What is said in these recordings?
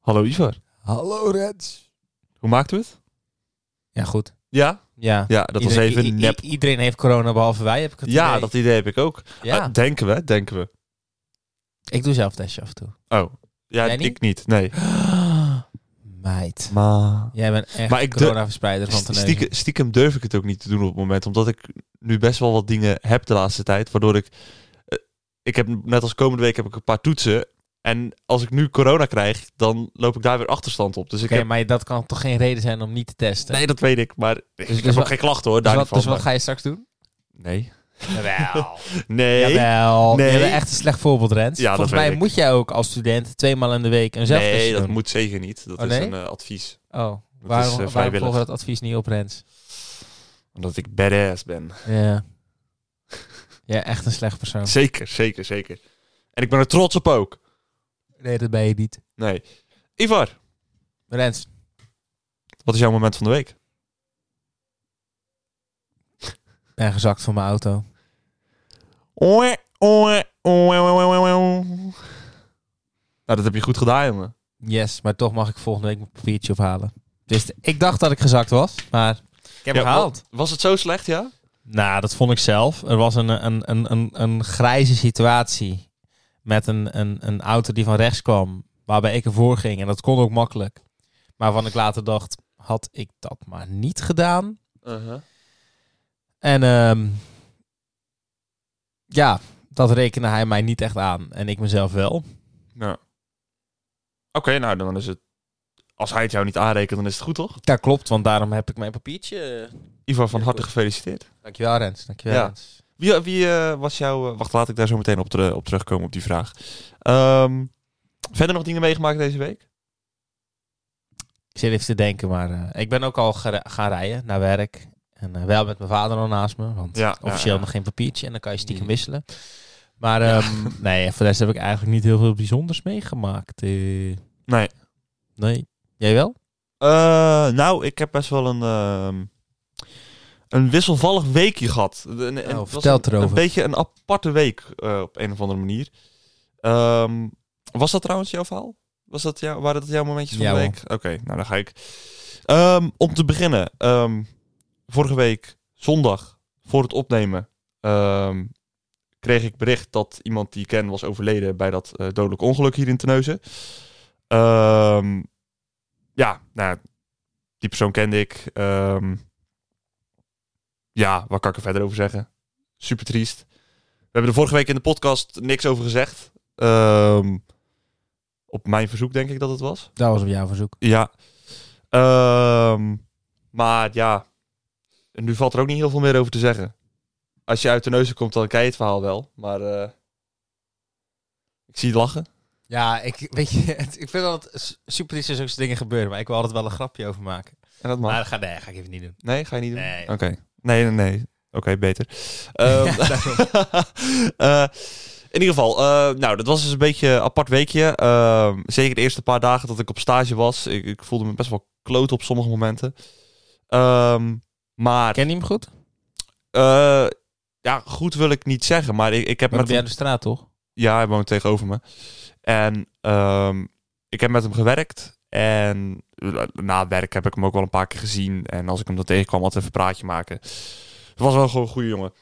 Hallo Ivar. Hallo Reds. Hoe maakten we het? Ja, goed. Ja? Ja. Ja, dat was Iedereen- even i- i- nep. iedereen heeft corona behalve wij, heb ik het Ja, idee. dat idee heb ik ook. Ja. Ah, denken we, denken we. ik doe zelf testje af en toe. Oh. Ja, Jij ik niet. Nee. Meid. Maar... Jij bent echt Maar ik corona-verspreider van ten Stiekem, stiekem durf ik het ook niet te doen op het moment. Omdat ik nu best wel wat dingen heb de laatste tijd. Waardoor ik... ik heb net als komende week heb ik een paar toetsen. En als ik nu corona krijg, dan loop ik daar weer achterstand op. Dus ik Oké, heb... maar dat kan toch geen reden zijn om niet te testen? Nee, dat weet ik. Maar ik dus heb ook wat- geen klachten hoor. dus wat, dus wat ga je straks doen? Nee. Jawel. Nee. Jawel. Nee. Je bent echt een slecht voorbeeld, Rens. Ja, Volgens mij ik. moet jij ook als student twee maal in de week een zelftestje Nee, dat doen. moet zeker niet. Dat Oh, is een eh, advies. Oh, Dat waarom, is, eh, waarom volgen we dat advies niet op, Rens? Omdat ik badass ben. Ja. Ja, echt een slecht persoon. Zeker, zeker, zeker. En ik ben er trots op ook. Nee, dat ben je niet. Nee. Ivar, Rens, wat is jouw moment van de week? ben gezakt van mijn auto. Oe, oe, oe, oe, oe, oe. Nou, dat heb je goed gedaan, jongen. Yes, maar toch mag ik volgende week mijn papiertje ophalen. Dus ik dacht dat ik gezakt was, maar ik heb Ja, hem gehaald. wa- Was het zo slecht, ja? Nou, dat vond ik zelf. Er was een, een, een, een, een grijze situatie met een, een, een auto die van rechts kwam, waarbij ik ervoor ging. En dat kon ook makkelijk. Maar waarvan ik later dacht, had ik dat maar niet gedaan? En ehm, ja, dat rekende hij mij niet echt aan. En ik mezelf wel. Ja. Oké, nou, dan is het... Als hij het jou niet aanrekent, dan is het goed, toch? Ja, klopt, want daarom heb ik mijn papiertje. Ivar, van Ja, harte gefeliciteerd. Dankjewel, Rens. Dankjewel, Ja. Rens. Wie, wie eh, was jouw... eh, wacht, laat ik daar zo meteen op, ter- op terugkomen, op die vraag. Ehm, verder nog dingen meegemaakt deze week? Ik zit even te denken, maar eh, ik ben ook al gaan rijden naar werk. En eh, wel met mijn vader al naast me, want Ja, officieel ja, nog geen papiertje en dan kan je stiekem Mm. wisselen. Maar ehm, nee, voor de rest heb ik eigenlijk niet heel veel bijzonders meegemaakt. eh. Nee. nee. Jij wel? Eh, nou, ik heb best wel een, ehm, een wisselvallig weekje gehad. Een, Oh, vertel het een, erover. Een beetje een aparte week eh, op een of andere manier. Ehm, was dat trouwens jouw verhaal? Was dat jou, waren dat jouw momentjes van Ja, de week? Oké, nou dan ga ik. Ehm, om te beginnen. vorige week, zondag, voor het opnemen, kreeg ik bericht dat iemand die ik ken was overleden bij dat eh, dodelijk ongeluk hier in Terneuzen. Ehm, ja, nou, die persoon kende ik. Ehm, ja, wat kan ik er verder over zeggen? Super triest. We hebben er vorige week in de podcast niks over gezegd. Ehm, op mijn verzoek denk ik dat het was. Dat was op jouw verzoek. Ja. Ehm, maar ja, nu valt er ook niet heel veel meer over te zeggen. Als je uit de neuzen komt, dan ken je het verhaal wel. Maar eh, ik zie je lachen. Ja, ik, weet je, het- ik vind dat super is als zulke dingen gebeuren, maar ik wil altijd wel een grapje over maken. En dat mag. Maar dat ga, nee, ga ik even niet doen. Nee, ga je niet doen? Nee. Oké. Nee, nee, nee. Oké, beter. Ehm, eh, in ieder geval, eh, nou, dat was dus een beetje een apart weekje. Ehm, zeker de eerste paar dagen dat ik op stage was. Ik, ik voelde me best wel kloot op sommige momenten. Ehm, maar Ken je hem goed? eh, ja, goed wil ik niet zeggen. Maar ik, ik heb Maar met jij de straat, toch? Ja, hij woont tegenover me. En ehm, ik heb met hem gewerkt. En eh, na werk heb ik hem ook wel een paar keer gezien. En als ik hem dan tegenkwam, altijd even een praatje maken. Het was wel gewoon een goede jongen.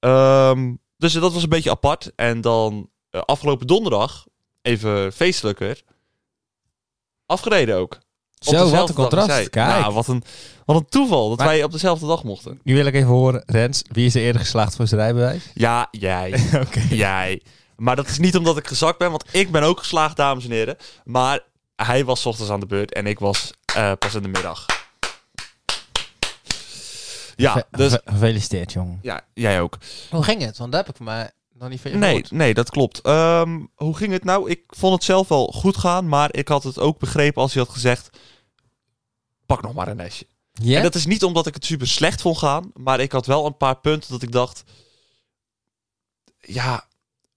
Ehm, dus dat was een beetje apart. En dan eh, afgelopen donderdag, even feestelijker, afgereden ook. Op Zo, wat een contrast. Kijk. Nou, wat een, wat een toeval dat Maar- wij op dezelfde dag mochten. Nu wil ik even horen, Rens, wie is er eerder geslaagd voor zijn rijbewijs? Ja, jij. Jij. Maar dat is niet omdat ik gezakt ben, want ik ben ook geslaagd, dames en heren. Maar hij was 's ochtends aan de beurt en ik was eh, pas in de middag. Ja, dus ge- Gefeliciteerd, jongen. ja, jij ook. Hoe ging het? Want dat heb ik maar nog niet van je Nee, gehoord. nee, dat klopt. Ehm, hoe ging het nou? Ik vond het zelf wel goed gaan, maar ik had het ook begrepen als hij had gezegd: pak nog maar een nestje. Ja? En dat is niet omdat ik het super slecht vond gaan, maar ik had wel een paar punten dat ik dacht: ja,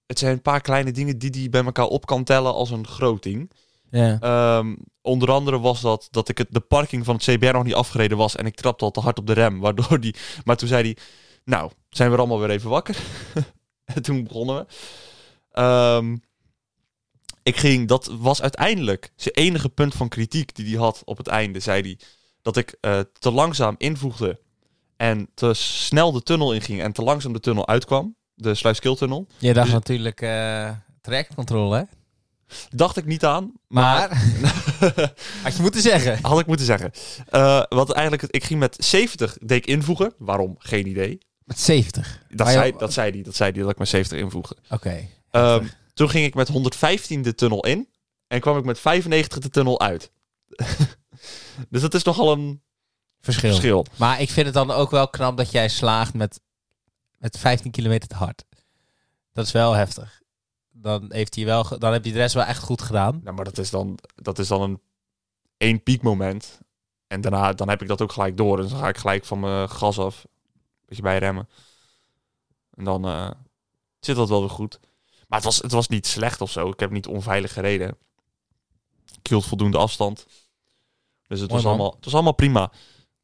het zijn een paar kleine dingen die die bij elkaar op kan tellen als een groot ding. ja. Ehm, onder andere was dat dat ik het, de parking van het CBR nog niet afgereden was en ik trapte al te hard op de rem, waardoor die. Maar toen zei hij: nou, zijn we allemaal weer even wakker. En toen begonnen we. Ehm, ik ging, dat was uiteindelijk zijn enige punt van kritiek die hij had op het einde, zei hij. Dat ik eh, te langzaam invoegde en te snel de tunnel inging en te langzaam de tunnel uitkwam. De Sluiskiltunnel. Je dacht Dus- natuurlijk trajectcontrole, hè? Dacht ik niet aan, maar Maar, had je moeten zeggen. had ik moeten zeggen. Eh, wat eigenlijk, ik ging met 70 deed ik invoegen. Waarom? Geen idee. Met 70. Dat, Maar zei, dat zei hij, dat zei hij dat ik met 70 invoegde. Oké. Ehm, toen ging ik met 115 de tunnel in en kwam ik met 95 de tunnel uit. dus dat is nogal een Verschil. verschil. Maar ik vind het dan ook wel knap dat jij slaagt met, met 15 kilometer te hard. Dat is wel heftig. Dan, heeft hij wel, dan heb je de rest wel echt goed gedaan. Nou, maar dat is dan, dat is dan een één piekmoment. En daarna dan heb ik dat ook gelijk door. Dus dan ga ik gelijk van mijn gas af. Beetje bijremmen. En dan eh, zit dat wel weer goed. Maar het was, het was niet slecht of zo. Ik heb niet onveilig gereden. Ik hield voldoende afstand. Dus het, Mooi, was man. allemaal, het was allemaal prima.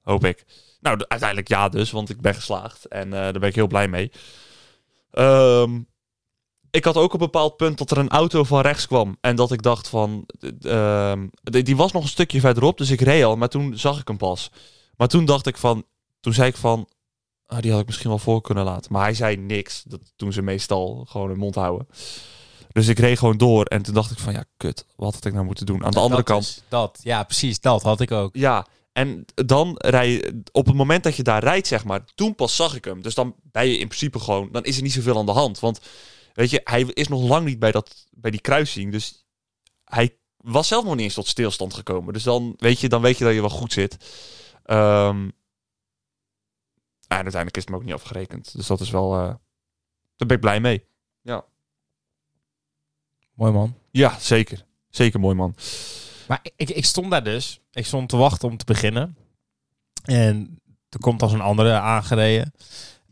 Hoop ik. Nou, de- uiteindelijk ja dus. Want ik ben geslaagd. En eh, daar ben ik heel blij mee. Ehm, ik had ook op een bepaald punt dat er een auto van rechts kwam. En dat ik dacht van... ehm, die die was nog een stukje verderop, dus ik reed al. Maar toen zag ik hem pas. Maar toen dacht ik van... Toen zei ik van... ah, die had ik misschien wel voor kunnen laten. Maar hij zei niks. Dat doen ze meestal gewoon hun mond houden. Dus ik reed gewoon door. En toen dacht ik van... Ja, kut. Wat had ik nou moeten doen? Aan de andere kant... dat, ja, precies. Dat had ik ook. Ja, en dan rij je, op het moment dat je daar rijdt, zeg maar, toen pas zag ik hem. Dus dan ben je in principe gewoon, dan is er niet zoveel aan de hand. Want weet je, hij is nog lang niet bij, dat, bij die kruising. Dus hij was zelf nog niet eens tot stilstand gekomen. Dus dan weet je, dan weet je dat je wel goed zit. Ehm, en uiteindelijk is het me ook niet afgerekend. Dus dat is wel, eh, daar ben ik blij mee. Mooi man. Ja, zeker. Zeker mooi man. Maar ik- ik, stond daar dus. Ik stond te wachten om te beginnen. En er komt als een andere aangereden.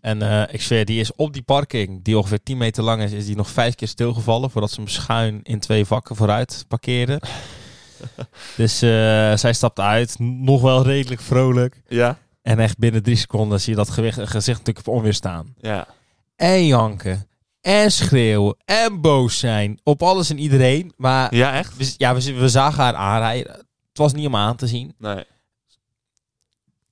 En eh, ik zweer, die is op die parking, die ongeveer 10 meter lang is, is die nog vijf keer stilgevallen voordat ze hem schuin in twee vakken vooruit parkeerden. dus eh, zij stapt uit, nog wel redelijk vrolijk. Ja? En echt binnen drie seconden zie je dat gewicht, gezicht natuurlijk op onweer staan. Ja. En janken. En schreeuwen. En boos zijn. Op alles en iedereen. Maar Ja, echt? we, ja, we, we zagen haar aanrijden. Het was niet om aan te zien. Nee.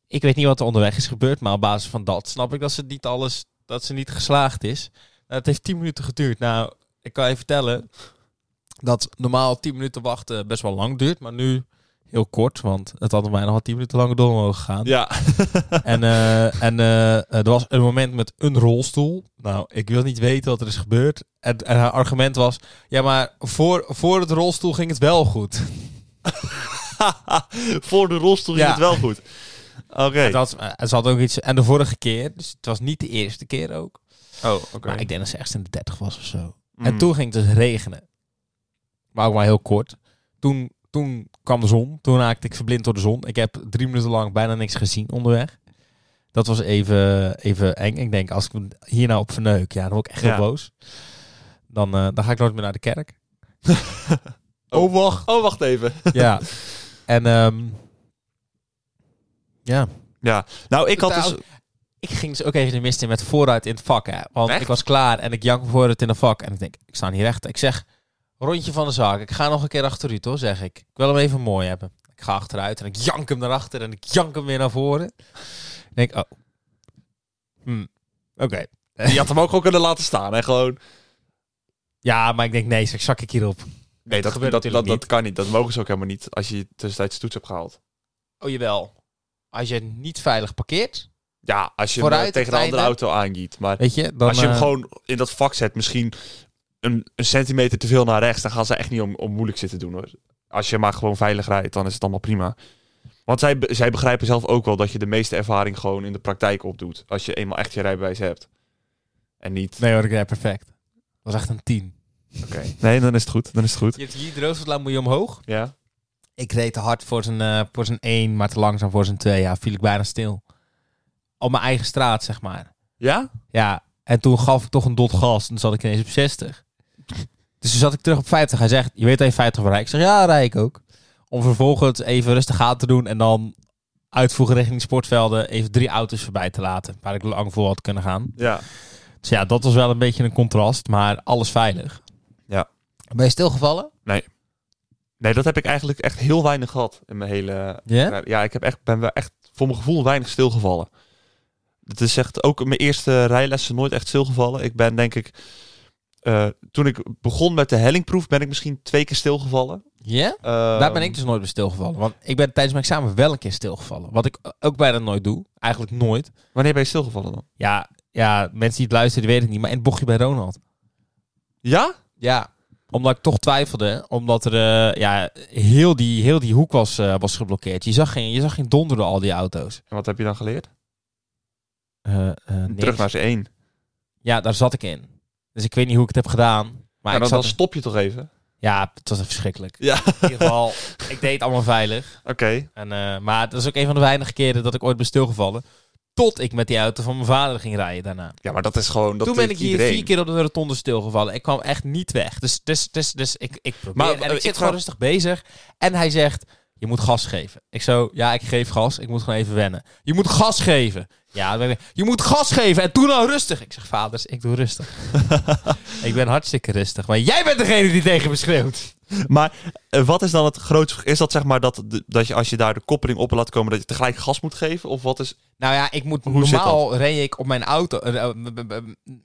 Ik weet niet wat er onderweg is gebeurd, maar op basis van dat snap ik dat ze niet alles, dat ze niet geslaagd is. Nou, het heeft 10 minuten geduurd. Nou, ik kan je vertellen dat normaal 10 minuten wachten best wel lang duurt, maar nu heel kort, want het had mij nog wel 10 minuten langer door mogen gaan. Ja. En, eh, en eh, er was een moment met een rolstoel. Nou, ik wil niet weten wat er is gebeurd. En, en haar argument was, ja, maar voor, voor het rolstoel ging het wel goed. Voor de rolstoel ging Ja. het wel goed. Oké. En dat, ze had ook iets. En de vorige keer, dus het was niet de eerste keer ook. Oh, oké. Maar ik denk dat ze echt in de 30 was of zo. Mm. En toen ging het dus regenen. Maar ook maar heel kort. Toen, toen kwam de zon. Toen raakte ik verblind door de zon. Ik heb drie minuten lang bijna niks gezien onderweg. Dat was even, even eng. Ik denk, als ik hier nou op verneuk, ja, dan word ik echt Ja. heel boos. Dan, eh, dan ga ik nooit meer naar de kerk. oh, wacht. Oh, wacht even. Ja. En ehm, ja. Ja. Nou, ik had dus... Ik ging dus ook even de mist in met vooruit in het vak. Hè. Want Echt? ik was klaar en ik jank vooruit in het vak. En ik denk, ik sta niet recht. Ik zeg, rondje van de zaak. Ik ga nog een keer achteruit hoor, zeg ik. Ik wil hem even mooi hebben. Ik ga achteruit en ik jank hem naar achter en ik jank hem weer naar voren. Ik denk, oh. Hm. Oké. Je had hem ook gewoon kunnen laten staan. En gewoon... Ja, maar ik denk, nee, zeg, zak ik hierop. Nee, dat, gebeurt dat, dat, dat kan niet. Dat mogen ze ook helemaal niet als je tussentijds toets hebt gehaald. Oh, jawel. Als je niet veilig parkeert, Ja, als je hem Vooruit eh, tegen een andere auto aangiet. Maar weet je, dan... als je hem eh, gewoon in dat vak zet, misschien een, een centimeter te veel naar rechts, dan gaan ze echt niet om, om moeilijk zitten doen hoor. Als je maar gewoon veilig rijdt, dan is het allemaal prima. Want zij, zij begrijpen zelf ook wel dat je de meeste ervaring gewoon in de praktijk opdoet. Als je eenmaal echt je rijbewijs hebt. En niet... Nee hoor, ik rijd perfect. Dat was echt een 10. Oké. Nee, dan is het goed. Dan is het goed. Je hebt hier de moet je omhoog. Ja? Ik reed te hard voor zijn, eh, voor zijn 1, maar te langzaam voor zijn 2. Ja, viel ik bijna stil. Op mijn eigen straat, zeg maar. Ja? Ja, en toen gaf ik toch een dot gas. En toen zat ik ineens op 60. Dus toen zat ik terug op 50. Hij zegt, je weet dat je 50 rijdt. Ik zeg, ja, rij ik ook. Om vervolgens even rustig aan te doen. En dan uitvoegen richting sportvelden. Even drie auto's voorbij te laten. Waar ik lang voor had kunnen gaan. Ja. Dus ja, dat was wel een beetje een contrast, maar alles veilig. Ja. Ben je stilgevallen? Nee, dat heb ik eigenlijk echt heel weinig gehad in mijn hele... Ja? Ja, ik heb echt, ben wel echt voor mijn gevoel weinig stilgevallen. Het is echt ook mijn eerste rijlessen nooit echt stilgevallen. Ik ben denk ik... eh, toen ik begon met de hellingproef ben ik misschien twee keer stilgevallen. Ja? Ehm, Daar ben ik dus nooit bij stilgevallen. Want ik ben tijdens mijn examen wel een keer stilgevallen. Wat ik ook bijna nooit doe. Eigenlijk nooit. Wanneer ben je stilgevallen dan? Ja, ja mensen die het luisteren, die weten het niet. Maar in het bochtje bij Ronald. Ja? Ja. Omdat ik toch twijfelde. Omdat er eh, ja, heel, die, heel die hoek was, eh, was geblokkeerd. Je zag, geen, je zag geen donder door al die auto's. En wat heb je dan geleerd? Terug naar z'n één. Ja, daar zat ik in. Dus ik weet niet hoe ik het heb gedaan. Maar Ja, ik dan, zat dan stop je toch even? Ja, het was verschrikkelijk. Ja. In ieder geval, ik deed het allemaal veilig. Oké. En, eh, maar dat is ook een van de weinige keren dat ik ooit ben stilgevallen. Tot ik met die auto van mijn vader ging rijden daarna. Ja, maar dat is gewoon... Dat Toen ben ik hier iedereen. vier keer op de rotonde stilgevallen. Ik kwam echt niet weg. Dus, dus, dus, dus ik, ik probeer. Maar, en eh, ik ik zit gewoon rustig bezig. En hij zegt, je moet gas geven. Ik zo, ja, ik geef gas. Ik moet gewoon even wennen. Je moet gas geven. Ja, je moet gas geven. En toen nou rustig. Ik zeg, vaders, ik doe rustig. ik ben hartstikke rustig. Maar jij bent degene die tegen me schreeuwt. Maar eh, wat is dan het grootste... Is dat zeg maar dat, dat je als je daar de koppeling op laat komen... dat je tegelijk gas moet geven? Of wat is... Nou ja, ik moet Hoe normaal reed ik op mijn auto. eh, eh,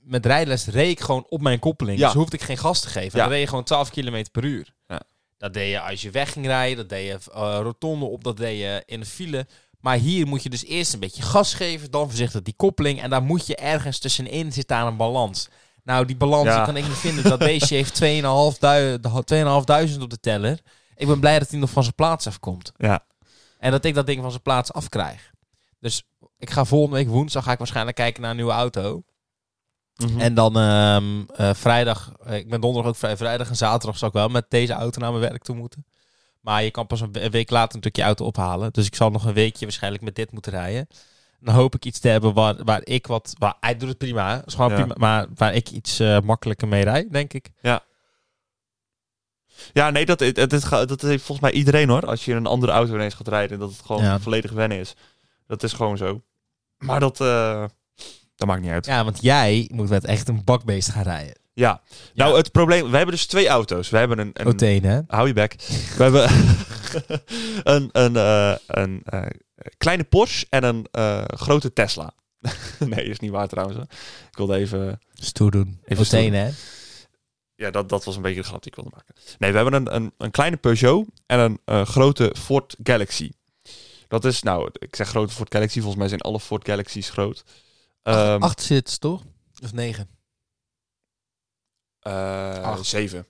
met rijles reed ik gewoon op mijn koppeling. Ja. Dus hoefde ik geen gas te geven. Ja. Dan reed je gewoon 12 km per uur. Ja. Dat deed je als je weg ging rijden. Dat deed je eh, rotonde op. Dat deed je in de file. Maar hier moet je dus eerst een beetje gas geven. Dan voorzichtig die koppeling. En daar moet je ergens tussenin zit daar een balans. Nou, die balans Ja. die kan ik niet vinden. Dat beestje heeft 2.500 op de teller. Ik ben blij dat hij nog van zijn plaats afkomt. Ja. En dat ik dat ding van zijn plaats afkrijg. Dus ik ga volgende week woensdag ga ik waarschijnlijk kijken naar een nieuwe auto. Mhm. En dan ehm, eh, vrijdag, eh, ik ben donderdag ook vrij, vrijdag en zaterdag zal ik wel met deze auto naar mijn werk toe moeten. Maar je kan pas een we- een week later natuurlijk je auto ophalen. Dus ik zal nog een weekje waarschijnlijk met dit moeten rijden. Dan hoop ik iets te hebben waar, waar ik wat... Waar, hij doet het prima, is gewoon Ja. prima. Maar waar ik iets eh, makkelijker mee rijd, denk ik. Ja, nee, dat, het, het, gaat- dat heeft volgens mij iedereen hoor. Als je in een andere auto ineens gaat rijden, dat het gewoon Ja. volledig wennen is. Dat is gewoon zo. Maar dat, dat maakt niet uit. Ja. Ja, want jij moet met echt een bakbeest gaan rijden. Nou, het probleem, we hebben dus twee auto's. We hebben een, een Oteen, hè? hou je bek. We hebben een, een, eh, een eh, kleine Porsche en een eh, grote Tesla. nee, is niet waar trouwens. hè. Ik wilde even... Stoer doen. Even Oteen, hè? Ja, dat, dat was een beetje de grap die ik wilde maken. Nee, we hebben een, een, een kleine Peugeot en een eh, grote Ford Galaxy. Dat is, nou, ik zeg grote Ford Galaxy. Volgens mij zijn alle Ford Galaxies groot. Ehm Acht zit toch? Of negen? eh, acht. zeven.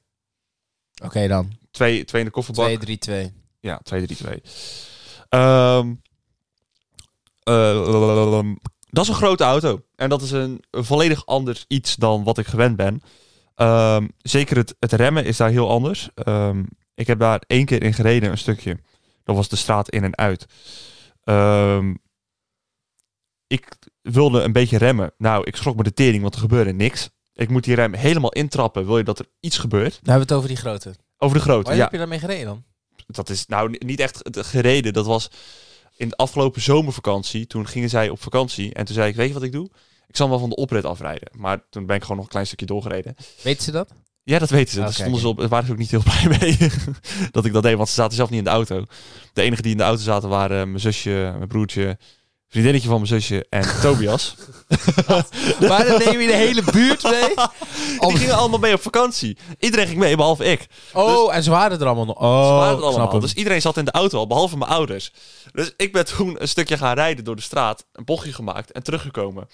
Oké dan. Twee, twee in de kofferbak. 2, 3, 2. Ja, 2, 3, 2. Ehm, eh, dat is een grote auto. En dat is een, een volledig anders iets dan wat ik gewend ben. Ehm, zeker het, het remmen is daar heel anders. Ehm, ik heb daar één keer in gereden, een stukje. Dat was de straat in en uit. Ehm, ik wilde een beetje remmen. Nou, ik schrok me de tering, want er gebeurde niks. Ik moet die rem helemaal intrappen. Wil je dat er iets gebeurt? Dan hebben we het over die grote. Over de grote, Waar ja heb je daarmee gereden dan? dat is nou ni- niet echt gereden. Dat was in de afgelopen zomervakantie. Toen gingen zij op vakantie. En toen zei ik, weet je wat ik doe? Ik zal wel van de oprit afrijden. Maar toen ben ik gewoon nog een klein stukje doorgereden. Weten ze dat? Ja, dat weten ze. Ah, Daar oké, stonden ze op. Daar waren ze ook niet heel blij mee dat ik dat deed. Want ze zaten zelf niet in de auto. De enige die in de auto zaten waren mijn zusje, mijn broertje, vriendinnetje van mijn zusje en Tobias. Maar dan neem je de hele buurt mee. Die gingen allemaal mee op vakantie. Iedereen ging mee, behalve ik. Oh, en ze waren er allemaal nog. Oh, Ze waren ik snap allemaal. Dus iedereen zat in de auto al, behalve mijn ouders. Dus ik ben toen een stukje gaan rijden door de straat, een bochtje gemaakt en teruggekomen.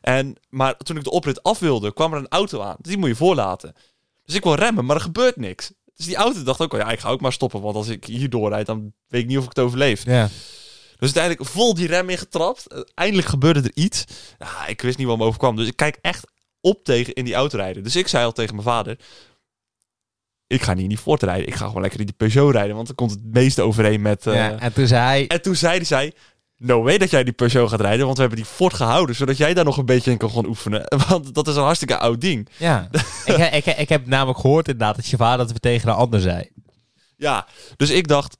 En, maar toen ik de oprit af wilde, kwam er een auto aan. Die moet je voorlaten. Dus ik wil remmen, maar er gebeurt niks. Dus die auto dacht ook, oh ja, ik ga ook maar stoppen. Want als ik hier doorrijd, dan weet ik niet of ik het overleef. Ja. Dus uiteindelijk vol die rem ingetrapt. Eh, Eindelijk gebeurde er iets. Ja, ik wist niet wat me overkwam. Dus ik kijk echt op tegen in die auto rijden. Dus ik zei al tegen mijn vader... Ik ga niet in die Ford rijden. Ik ga gewoon lekker in die Peugeot rijden. Want dan komt het meeste overeen met... eh, ja. En toen zei hij... En toen zei hij... No way dat jij die Peugeot gaat rijden. Want we hebben die Ford gehouden. Zodat jij daar nog een beetje in kan gaan oefenen. Want dat is een hartstikke oud ding. Ja. ik, ik, ik heb namelijk gehoord inderdaad dat je vader dat we tegen een ander zei. Ja, dus ik dacht...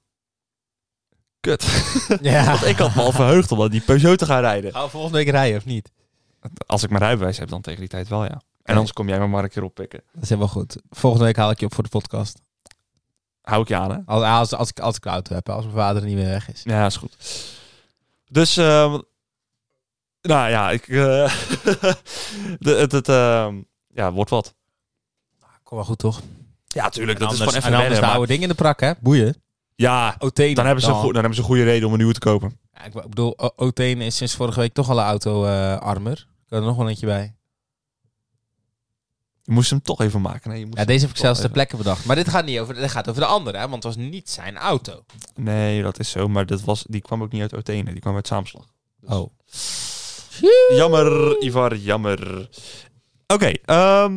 Kut. Ja. Want ik had me al verheugd om aan die Peugeot te gaan rijden. Gaan we volgende week rijden of niet? Als ik mijn rijbewijs heb, dan tegen die tijd wel, ja. En anders kom jij me maar een keer oppikken. Dat is helemaal goed. Volgende week haal ik je op voor de podcast. Hou ik je aan, hè? Als, als, als, ik, als ik de auto heb, als mijn vader er niet meer weg is. Ja, is goed. Dus, ehm, nou ja, ik, de, het, het ehm, ja, wordt wat. Kom wel goed, toch? Ja, tuurlijk. En Dat is gewoon even en anders de maar- oude dingen in de prak, hè? Boeien. Ja, Otene. dan hebben, ze dan. goed, dan hebben ze een goede reden om een nieuwe te kopen. Ja, ik bedoel, O- Otene is sinds vorige week toch al een auto-armer. ik kan er nog wel eentje bij. Je moest hem toch even maken. Je moest Ja, deze heb ik zelfs ter even- plekke bedacht. Maar dit gaat niet over, dit gaat over de andere, hè? Want het was niet zijn auto. Nee, dat is zo. Maar dat was, die kwam ook niet uit Otene. Die kwam uit Saamslag. Dus- Oh. Jammer, Ivar, jammer. Oké, ehm,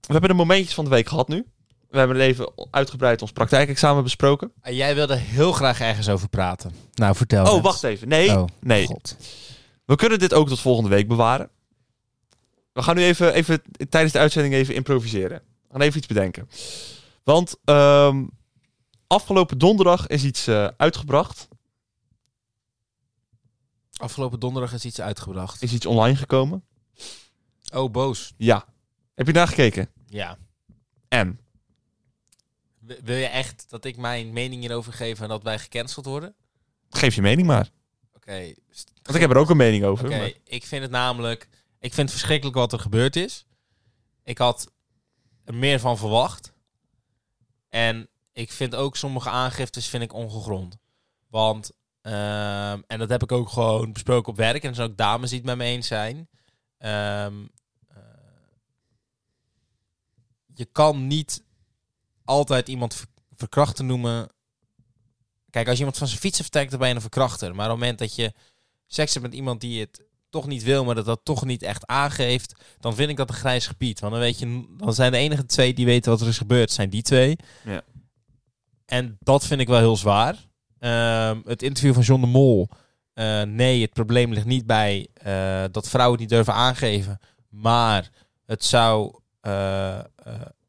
we hebben de momentjes van de week gehad nu. We hebben even uitgebreid ons praktijkexamen besproken. En jij wilde heel graag ergens over praten. Nou, vertel Oh, wacht even. Nee, Oh, nee. God. We kunnen dit ook tot volgende week bewaren. We gaan nu even, even tijdens de uitzending even improviseren. We gaan even iets bedenken. Want ehm, afgelopen donderdag is iets eh, uitgebracht. Afgelopen donderdag is iets uitgebracht. Is iets online gekomen. Oh, boos. Ja. Heb je naar gekeken? Ja. En? Wil je echt dat ik mijn mening hierover geef en dat wij gecanceld worden? Geef je mening maar. Oké. Want ik heb er ook een mening over. Oké, maar- ik vind het namelijk... Ik vind het verschrikkelijk wat er gebeurd is. Ik had er meer van verwacht. En ik vind ook sommige aangiftes vind ik ongegrond. Want, ehm, en dat heb ik ook gewoon besproken op werk. En er zijn ook dames die het met me eens zijn. Ehm, eh, je kan niet altijd iemand ver- verkrachten noemen. Kijk, als je iemand van zijn fietsen vertrekt, dan ben je een verkrachter. Maar op het moment dat je seks hebt met iemand die het toch niet wil, maar dat dat toch niet echt aangeeft, dan vind ik dat een grijs gebied. Want dan weet je, dan zijn de enige twee die weten wat er is gebeurd, zijn die twee. Ja. En dat vind ik wel heel zwaar. Ehm, het interview van John de Mol. eh, nee, het probleem ligt niet bij eh, dat vrouwen het niet durven aangeven. Maar het zou eh,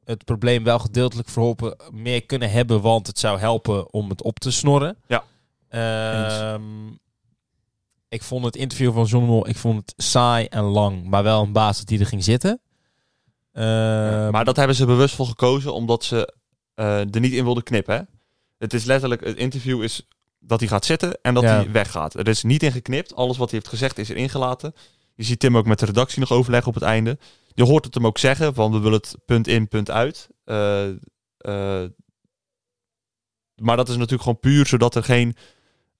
het probleem wel gedeeltelijk verholpen meer kunnen hebben, want het zou helpen om het op te snorren. Ja. Ehm, ik vond het interview van John Mol, ik vond het saai en lang, maar wel een baas dat die er ging zitten. Ehm, maar dat hebben ze bewust voor gekozen omdat ze eh, er niet in wilden knippen. Hè? Het is letterlijk, het interview is dat hij gaat zitten en dat Ja. hij weggaat. Er is niet in geknipt. Alles wat hij heeft gezegd is erin gelaten. Je ziet Tim ook met de redactie nog overleggen op het einde. Je hoort het hem ook zeggen, van we willen het punt in, punt uit. Eh, eh, maar dat is natuurlijk gewoon puur zodat er geen...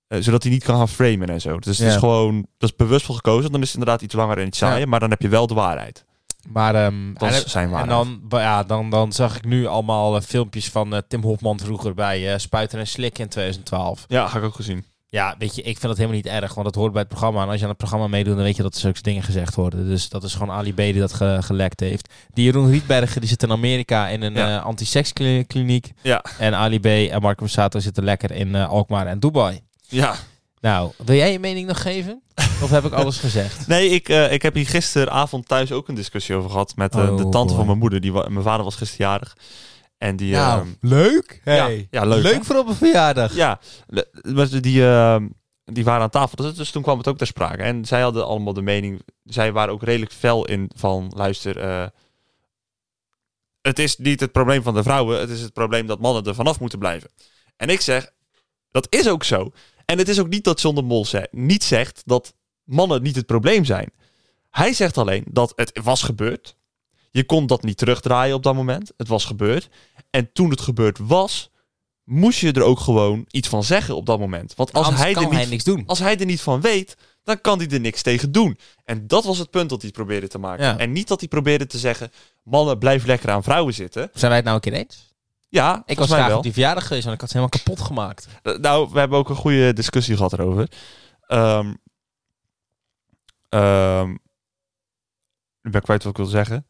eh, zodat hij niet kan gaan framen en zo. Dus het is gewoon... Dat is bewust voor gekozen. Dan is het inderdaad iets langer en iets saaier. Ja. Maar dan heb je wel de waarheid. Maar ehm, Dat en, is zijn en waarheid. dan, ba- ja, dan, dan zag ik nu allemaal filmpjes van Tim Hofman vroeger bij Spuiten en Slikken in 2012. Ja, ga ik ook gezien. Ja, weet je, ik vind dat helemaal niet erg, want dat hoort bij het programma. En als je aan het programma meedoet, dan weet je dat er zulke dingen gezegd worden. Dus dat is gewoon Ali B die dat ge- gelekt heeft. Die Jeroen Rietbergen, die zit in Amerika in een Ja. eh anti-sekskliniek. Ja. En Ali B en Marco Borsato zitten lekker in eh, Alkmaar en Dubai. Ja. Nou, wil jij je mening nog geven? Of heb ik alles gezegd? Nee, ik, eh, ik heb hier gisteravond thuis ook een discussie over gehad met eh, Oh, de tante boy. van mijn moeder. Die mijn vader was gisteren jarig. En die... nou, ehm, leuk. Hey. ja, leuk. hè? voor op een verjaardag. Ja, die, ehm, die waren aan tafel. Dus, dus toen kwam het ook ter sprake. En zij hadden allemaal de mening... Zij waren ook redelijk fel in van... Luister, eh, het is niet het probleem van de vrouwen. Het is het probleem dat mannen er vanaf moeten blijven. En ik zeg, dat is ook zo. En het is ook niet dat John de Mol ze- niet zegt dat mannen niet het probleem zijn. Hij zegt alleen dat het was gebeurd. Je kon dat niet terugdraaien op dat moment. Het was gebeurd. En toen het gebeurd was, moest je er ook gewoon iets van zeggen op dat moment. Want als Anders hij, kan er niet, hij niks doen. als hij er niet van weet, dan kan hij er niks tegen doen. En dat was het punt dat hij probeerde te maken. Ja. En niet dat hij probeerde te zeggen, mannen blijf lekker aan vrouwen zitten. Zijn wij het nou een keer eens? Ja, Ik was graag wel. op die verjaardag geweest, want ik had ze helemaal kapot gemaakt. Eh, Nou, we hebben ook een goede discussie gehad erover. Ehm ehm, ik ben kwijt wat ik wil zeggen.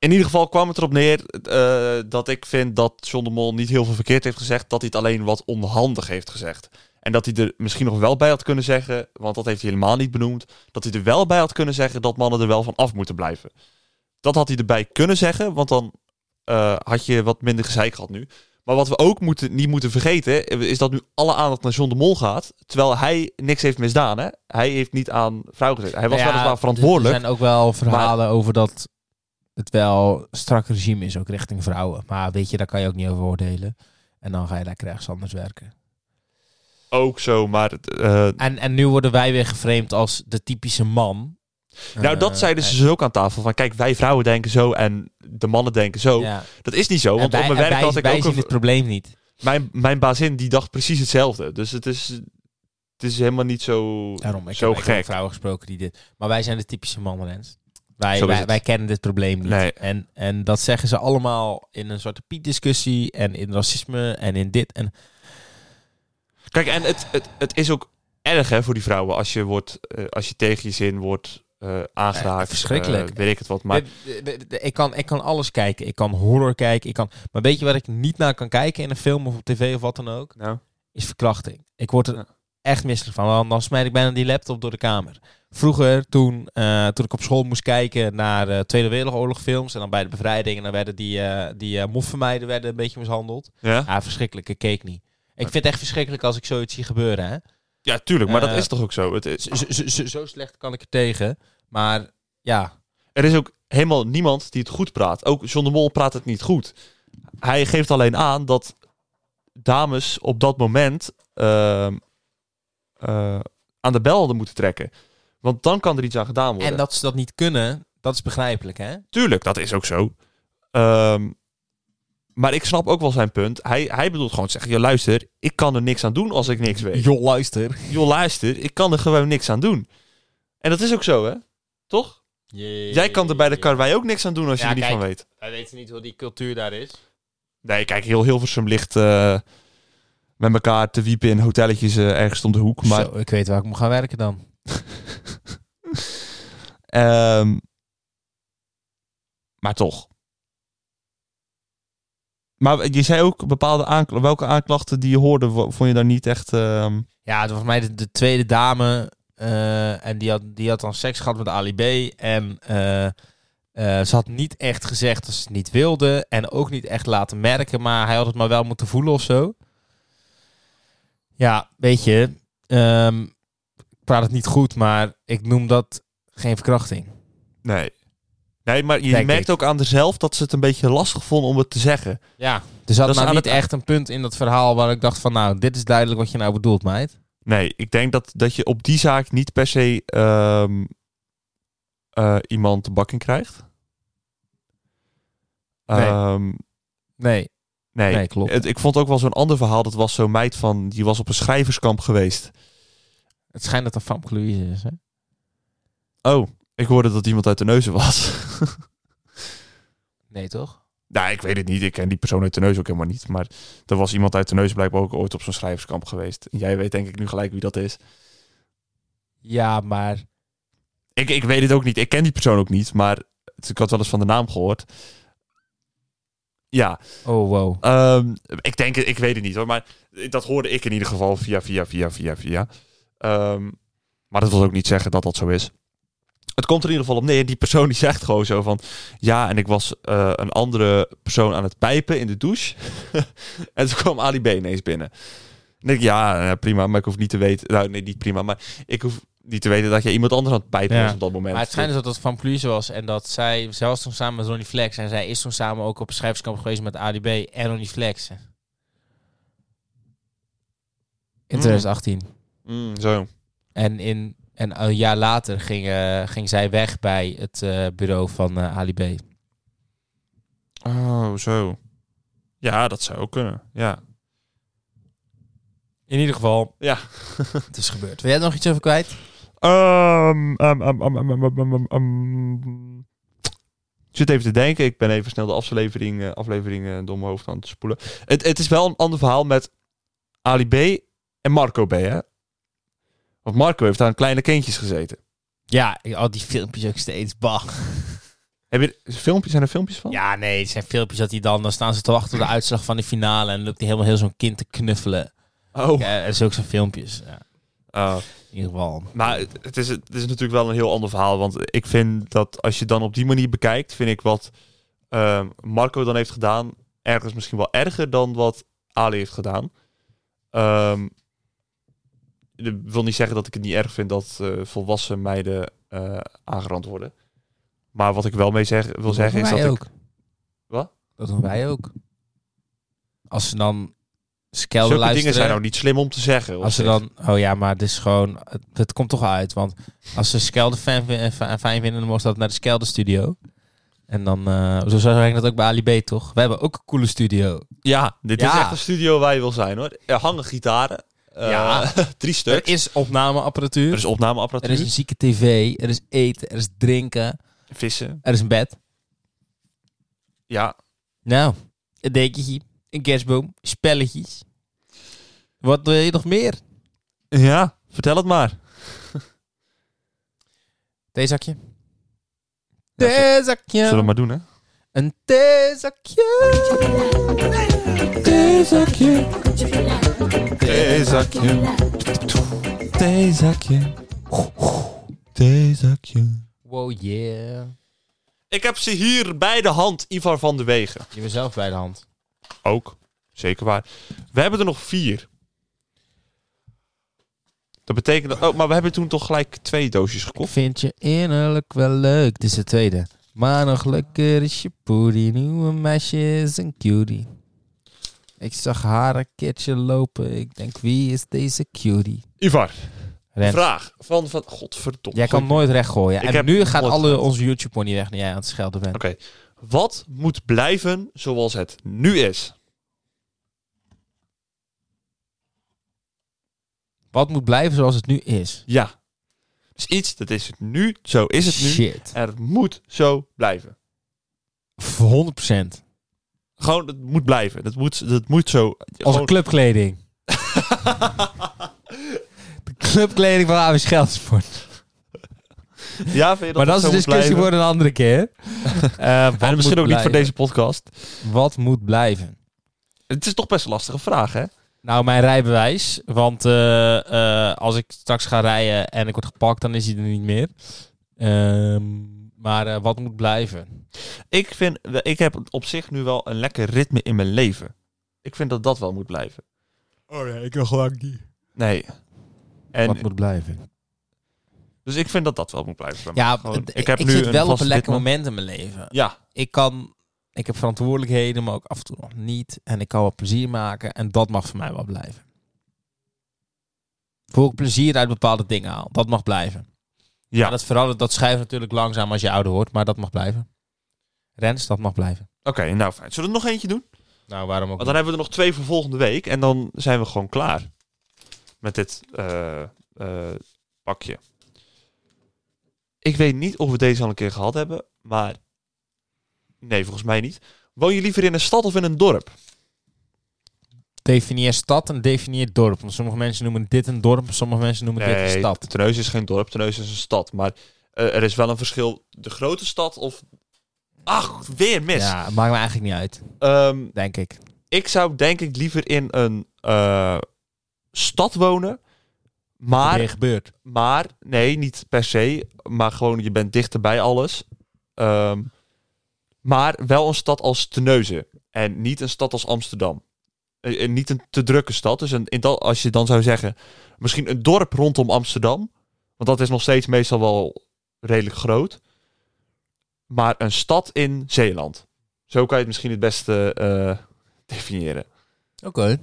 In ieder geval kwam het erop neer eh, dat ik vind dat John de Mol niet heel veel verkeerd heeft gezegd. Dat hij het alleen wat onhandig heeft gezegd. En dat hij er misschien nog wel bij had kunnen zeggen, want dat heeft hij helemaal niet benoemd. Dat hij er wel bij had kunnen zeggen dat mannen er wel van af moeten blijven. Dat had hij erbij kunnen zeggen, want dan eh, had je wat minder gezeik gehad nu. Maar wat we ook moeten, niet moeten vergeten, is dat nu alle aandacht naar John de Mol gaat. Terwijl hij niks heeft misdaan. Hè? Hij heeft niet aan vrouw gezeten. Hij was Nou ja, weliswaar verantwoordelijk. Er zijn ook wel verhalen over dat het wel strak regime is, ook richting vrouwen. Maar weet je, daar kan je ook niet over oordelen. En dan ga je lekker ergens anders werken. Ook zo, maar... het, eh, En, en nu worden wij weer geframed als de typische man. nou, dat Eh, zeiden ze dus ook aan tafel. Van kijk, wij vrouwen denken zo en de mannen denken zo. ja. Dat is niet zo, want wij, op mijn werk had ik wij ook... zien een- het probleem niet. mijn, mijn bazin, die dacht precies hetzelfde. Dus het is, het is helemaal niet zo, Daarom, ik zo heb, ik heb gek. vrouwen gesproken die dit... Maar wij zijn de typische mannen, Rens. Wij, wij, kennen dit probleem niet. Nee. En, en dat zeggen ze allemaal in een soort Piet-discussie en in racisme en in dit. En Kijk, en het, het, het is ook erg hè, voor die vrouwen als je, wordt, eh, als je tegen je zin wordt eh, aangeraakt. Eh, verschrikkelijk. weet ik het wat. Maar ik, kan, ik kan alles kijken. Ik kan horror kijken. Ik kan, maar weet je waar ik niet naar kan kijken in een film of op tv of wat dan ook? nou, Is verkrachting. Ik word er Ja. Echt misselijk van. Want dan smijt ik bijna die laptop door de kamer. Vroeger, toen, eh, toen ik op school moest kijken naar eh, Tweede Wereldoorlog films. En dan bij de bevrijding. En dan werden die, eh die moffenmeiden werden een beetje mishandeld. ja? Ja, verschrikkelijk. Ik keek niet. Ik vind het echt verschrikkelijk als ik zoiets zie gebeuren. Hè? ja, tuurlijk. Maar dat is toch ook zo. Het, is- Zo, zo, zo- zo slecht kan ik er tegen. Maar ja, er is ook helemaal niemand die het goed praat. Ook John de Mol praat het niet goed. Hij geeft alleen aan dat dames op dat moment eh, aan de bel hadden moeten trekken. Want dan kan er iets aan gedaan worden. En dat ze dat niet kunnen, dat is begrijpelijk, hè? Tuurlijk, dat is ook zo. Ehm, maar ik snap ook wel zijn punt. Hij, hij bedoelt gewoon te zeggen, joh, luister, ik kan er niks aan doen als ik niks weet. Joh, luister. Joh, luister, ik kan er gewoon niks aan doen. En dat is ook zo, hè? Toch? Jij kan er bij de karwei ook niks aan doen als je er niet kijk. van weet. Wij weten niet hoe die cultuur daar is. Nee, kijk, heel Hilversum ligt eh, met elkaar te wiepen in hotelletjes eh, ergens om de hoek. Maar Zo, ik weet waar ik moet gaan werken dan. Ehm, maar toch. Maar je zei ook bepaalde aanklachten. Welke aanklachten die je hoorde, vond je daar niet echt. ehm, Ja, het was mij de, de tweede dame. eh, en die had, die had dan seks gehad met Ali B. En eh, ze had niet echt gezegd dat ze het niet wilde. En ook niet echt laten merken. Maar hij had het maar wel moeten voelen of zo. Ja, weet je. ehm, ik praat het niet goed, maar ik noem dat geen verkrachting. nee. Nee, maar je Denk merkt ik. ook aan zichzelf dat ze het een beetje lastig vonden om het te zeggen. Ja, er zat Dat nou niet het- echt een punt in dat verhaal waar ik dacht van... Nou, dit is duidelijk wat je nou bedoelt, meid. Nee, ik denk dat, dat je op die zaak niet per se ehm, eh, iemand de bak in krijgt. Nee. Ehm, Nee, nee. nee, klopt. Het- ik vond ook wel zo'n ander verhaal. Dat was zo'n meid van, die was op een schrijverskamp geweest. Het schijnt dat er Famke Louise is, hè? Oh, ik hoorde dat iemand uit de neuzen was. Nee, toch? nou, ik weet het niet. Ik ken die persoon uit de neus ook helemaal niet. Maar er was iemand uit de neus blijkbaar ook ooit op zo'n schrijverskamp geweest. Jij weet denk ik nu gelijk wie dat is. Ja, maar... Ik, ik weet het ook niet. Ik ken die persoon ook niet. Maar ik had wel eens van de naam gehoord. Ja, Oh, wow. Ehm, ik denk, ik weet het niet hoor, maar dat hoorde ik in ieder geval via, via, via, via, via. Ehm, maar dat wil ook niet zeggen dat dat zo is. Het komt er in ieder geval op neer. Die persoon die zegt gewoon zo van... Ja, en ik was eh, een andere persoon aan het pijpen in de douche. en toen kwam Ali B ineens binnen. En ik, ja, eh, prima, maar ik hoef niet te weten... Nou, nee, niet prima, maar ik hoef niet te weten dat jij iemand anders aan het pijpen Ja. was op dat moment. Maar het schijnt dus dat het Famke Louise was en dat zij... Was toen samen met Ronnie Flex en zij is toen samen ook op een schrijverskamp geweest met ADB en Ronnie Flex. In Mm. 2018. Mm, zo. En, in, en een jaar later ging, eh, ging zij weg bij het eh, bureau van eh Ali B. Oh, zo. Ja, dat zou ook kunnen. Ja. In ieder geval, Ja. het is gebeurd. Wil jij er nog iets over kwijt? Ehm, ehm, ehm, ehm, ehm, ehm, ehm, ehm. Ik zit even te denken. Ik ben even snel de aflevering, eh, aflevering eh, door mijn hoofd aan het spoelen. Het, het is wel een ander verhaal met Ali B en Marco B. Hè? Want Marco heeft aan kleine kindjes gezeten. Ja, al die filmpjes ook steeds. Bah. Heb je filmpjes? Zijn er filmpjes van? Ja, nee, het zijn filmpjes dat hij dan... Dan staan ze te wachten op de uitslag van de finale... en dan loopt hij helemaal heel zo'n kind te knuffelen. Oh. Ja, er is ook zo'n filmpjes. Ja, Ah. in ieder geval. Maar het, is, het is natuurlijk wel een heel ander verhaal. Want ik vind dat als je dan op die manier bekijkt, vind ik wat ehm, Marco dan heeft gedaan ergens misschien wel erger dan wat Ali heeft gedaan. Dat wil niet zeggen dat ik het niet erg vind dat eh, volwassen meiden eh, aangerand worden. Maar wat ik wel mee zeg, wil Dat zeggen is dat ik... ook. Wat? Dat doen wij ook. Als ze dan Zulke luisteren... dingen zijn nou niet slim om te zeggen. Als ze dan, oh ja, maar het is gewoon, het, het komt toch uit. Want als ze Skelde fan, eh, fa- fijn vinden, dan moest dat naar de Skelde studio. En dan, eh zo zou ik dat ook bij Ali B, toch? We hebben ook een coole studio. Ja, dit is echt een studio waar je wil zijn hoor. Er hangen gitaren. eh, Ja. drie Er stuks. is opnameapparatuur. Er is Er opnameapparatuur. is een zieke tv. Er is eten. Er is drinken. Vissen. Er is een bed. Ja. Nou, een dekentje. Een kerstboom. Spelletjes. Wat wil je nog meer? Ja, vertel het maar. Theezakje. Ja, Theezakje. Zullen we maar doen hè? Een theezakje. Theezakje. Theezakje. Theezakje. Theezakje. Wow, yeah. Ik heb ze hier bij de hand, Ivar van de Wegen. Je bent zelf bij de hand. Ook. Zeker waar. We hebben er nog vier. Dat betekent... Oh, maar we hebben toen toch gelijk twee doosjes Ik gekocht. vind je innerlijk wel leuk. Dit is de tweede. Maar nog leuker is je poedie. Nieuwe meisje is een cutie. Ik zag haar een keertje lopen. Ik denk, wie is deze cutie? Ivar, Rens, vraag van... van Godverdomme. jij kan nooit recht gooien. Ik en nu gaat nooit alle onze YouTube-money weg nu jij aan het schelden bent. Oké. Wat moet blijven zoals het nu is? Wat moet blijven zoals het nu is? Ja. Dus iets, dat is het nu, zo is het nu. Shit. En het moet zo blijven. Voor 100%. Gewoon, het moet blijven. Dat moet, dat moet zo. Gewoon- clubkleding. de clubkleding van AW Scheldsport. Ja, vind je dat Maar dat is een discussie voor een andere keer. Eh, wat En misschien ook niet voor deze podcast. Wat moet blijven? Het is toch best een lastige vraag, hè? Nou, mijn rijbewijs. Want eh, eh, als ik straks ga rijden en ik word gepakt, dan is hij er niet meer. Ehm, maar eh, wat moet blijven? Ik vind, ik heb op zich nu wel een lekker ritme in mijn leven. Ik vind dat dat wel moet blijven. Oh ja, ik nog lang niet. Nee. En, Wat moet blijven? Dus ik vind dat dat wel moet blijven. Ja, Gewoon, ik heb ik nu zit een wel op vast een lekker ritme. moment in mijn leven. Ja, Ik kan, ik heb verantwoordelijkheden, maar ook af en toe nog niet. En ik kan wat plezier maken en dat mag voor mij wel blijven. Voor ik plezier uit bepaalde dingen haal, dat mag blijven. Ja. dat verandert, dat schuift natuurlijk langzaam als je ouder wordt, maar dat mag blijven. Rens, dat mag blijven. Oké, nou fijn. Zullen we er nog eentje doen? Nou, waarom ook Want dan hebben we er nog twee voor volgende week. En dan zijn we gewoon klaar. Met dit eh, eh, pakje. Ik weet niet of we deze al een keer gehad hebben. Maar nee, volgens mij niet. Woon je liever in een stad of in een dorp? Definieer stad en definieer dorp. Want sommige mensen noemen dit een dorp, sommige mensen noemen dit een stad. Terneuzen is geen dorp. Terneuzen is een stad. Maar eh, er is wel een verschil. De grote stad of... Ach, weer mis. Ja, het maakt me eigenlijk niet uit, Ehm, denk ik. ik zou denk ik liever in een eh, stad wonen. Maar gebeurt. Maar, nee, niet per se. Maar gewoon, je bent dichter bij alles. Ehm, maar wel een stad als Terneuzen. En niet een stad als Amsterdam. Eh, eh, niet een te drukke stad. Dus een, in dat, als je dan zou zeggen... Misschien een dorp rondom Amsterdam. Want dat is nog steeds meestal wel redelijk groot. Maar een stad in Zeeland. Zo kan je het misschien het beste eh, definiëren. Oké.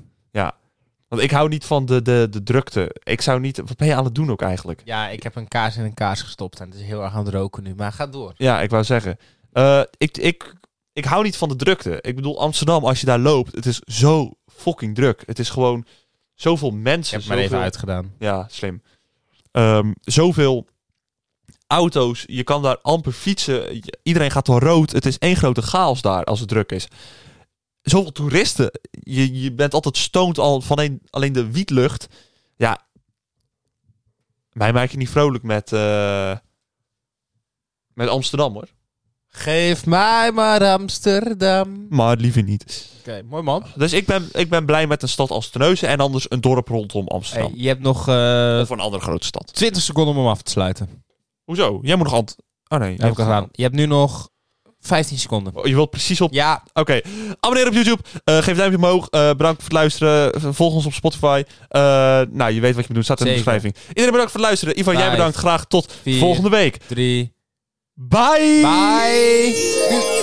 Want ik hou niet van de, de, de drukte. Ik zou niet... Wat ben je aan het doen ook eigenlijk? Ja, ik heb een kaars in een kaars gestopt en het is heel erg aan het roken nu. Maar ga door. Ja, ik wou zeggen. Eh, ik, ik, ik hou niet van de drukte. Ik bedoel, Amsterdam, als je daar loopt, het is zo fucking druk. Het is gewoon zoveel Ik mensen. heb het maar even uitgedaan. Ja, slim. Ehm, zoveel auto's. Je kan daar amper fietsen. Iedereen gaat door rood. Het is één grote chaos daar als het druk is. Zoveel toeristen. Je, je bent altijd stoned al van een, alleen de wietlucht. Ja. Mij maak je niet vrolijk met, eh, met Amsterdam hoor. Geef mij maar Amsterdam. Maar liever niet. Oké, mooi man. Dus ik ben, ik ben blij met een stad als Terneuzen en anders een dorp rondom Amsterdam. Hey, je hebt nog eh Of een andere grote stad. 20 seconden om hem af te sluiten. Hoezo? Jij moet nog ant... Oh nee. heb ik al gedaan. Je hebt nu nog 15 seconden. Oh, Je wilt precies op... Ja, Oké. Abonneer op YouTube. Eh, geef een duimpje omhoog. Eh, bedankt voor het luisteren. Volg ons op Spotify. Eh, nou, je weet wat je moet doen. Staat in de beschrijving. Iedereen bedankt voor het luisteren. Ivan, jij bedankt. Graag tot vier, volgende week. drie. Bye! Bye!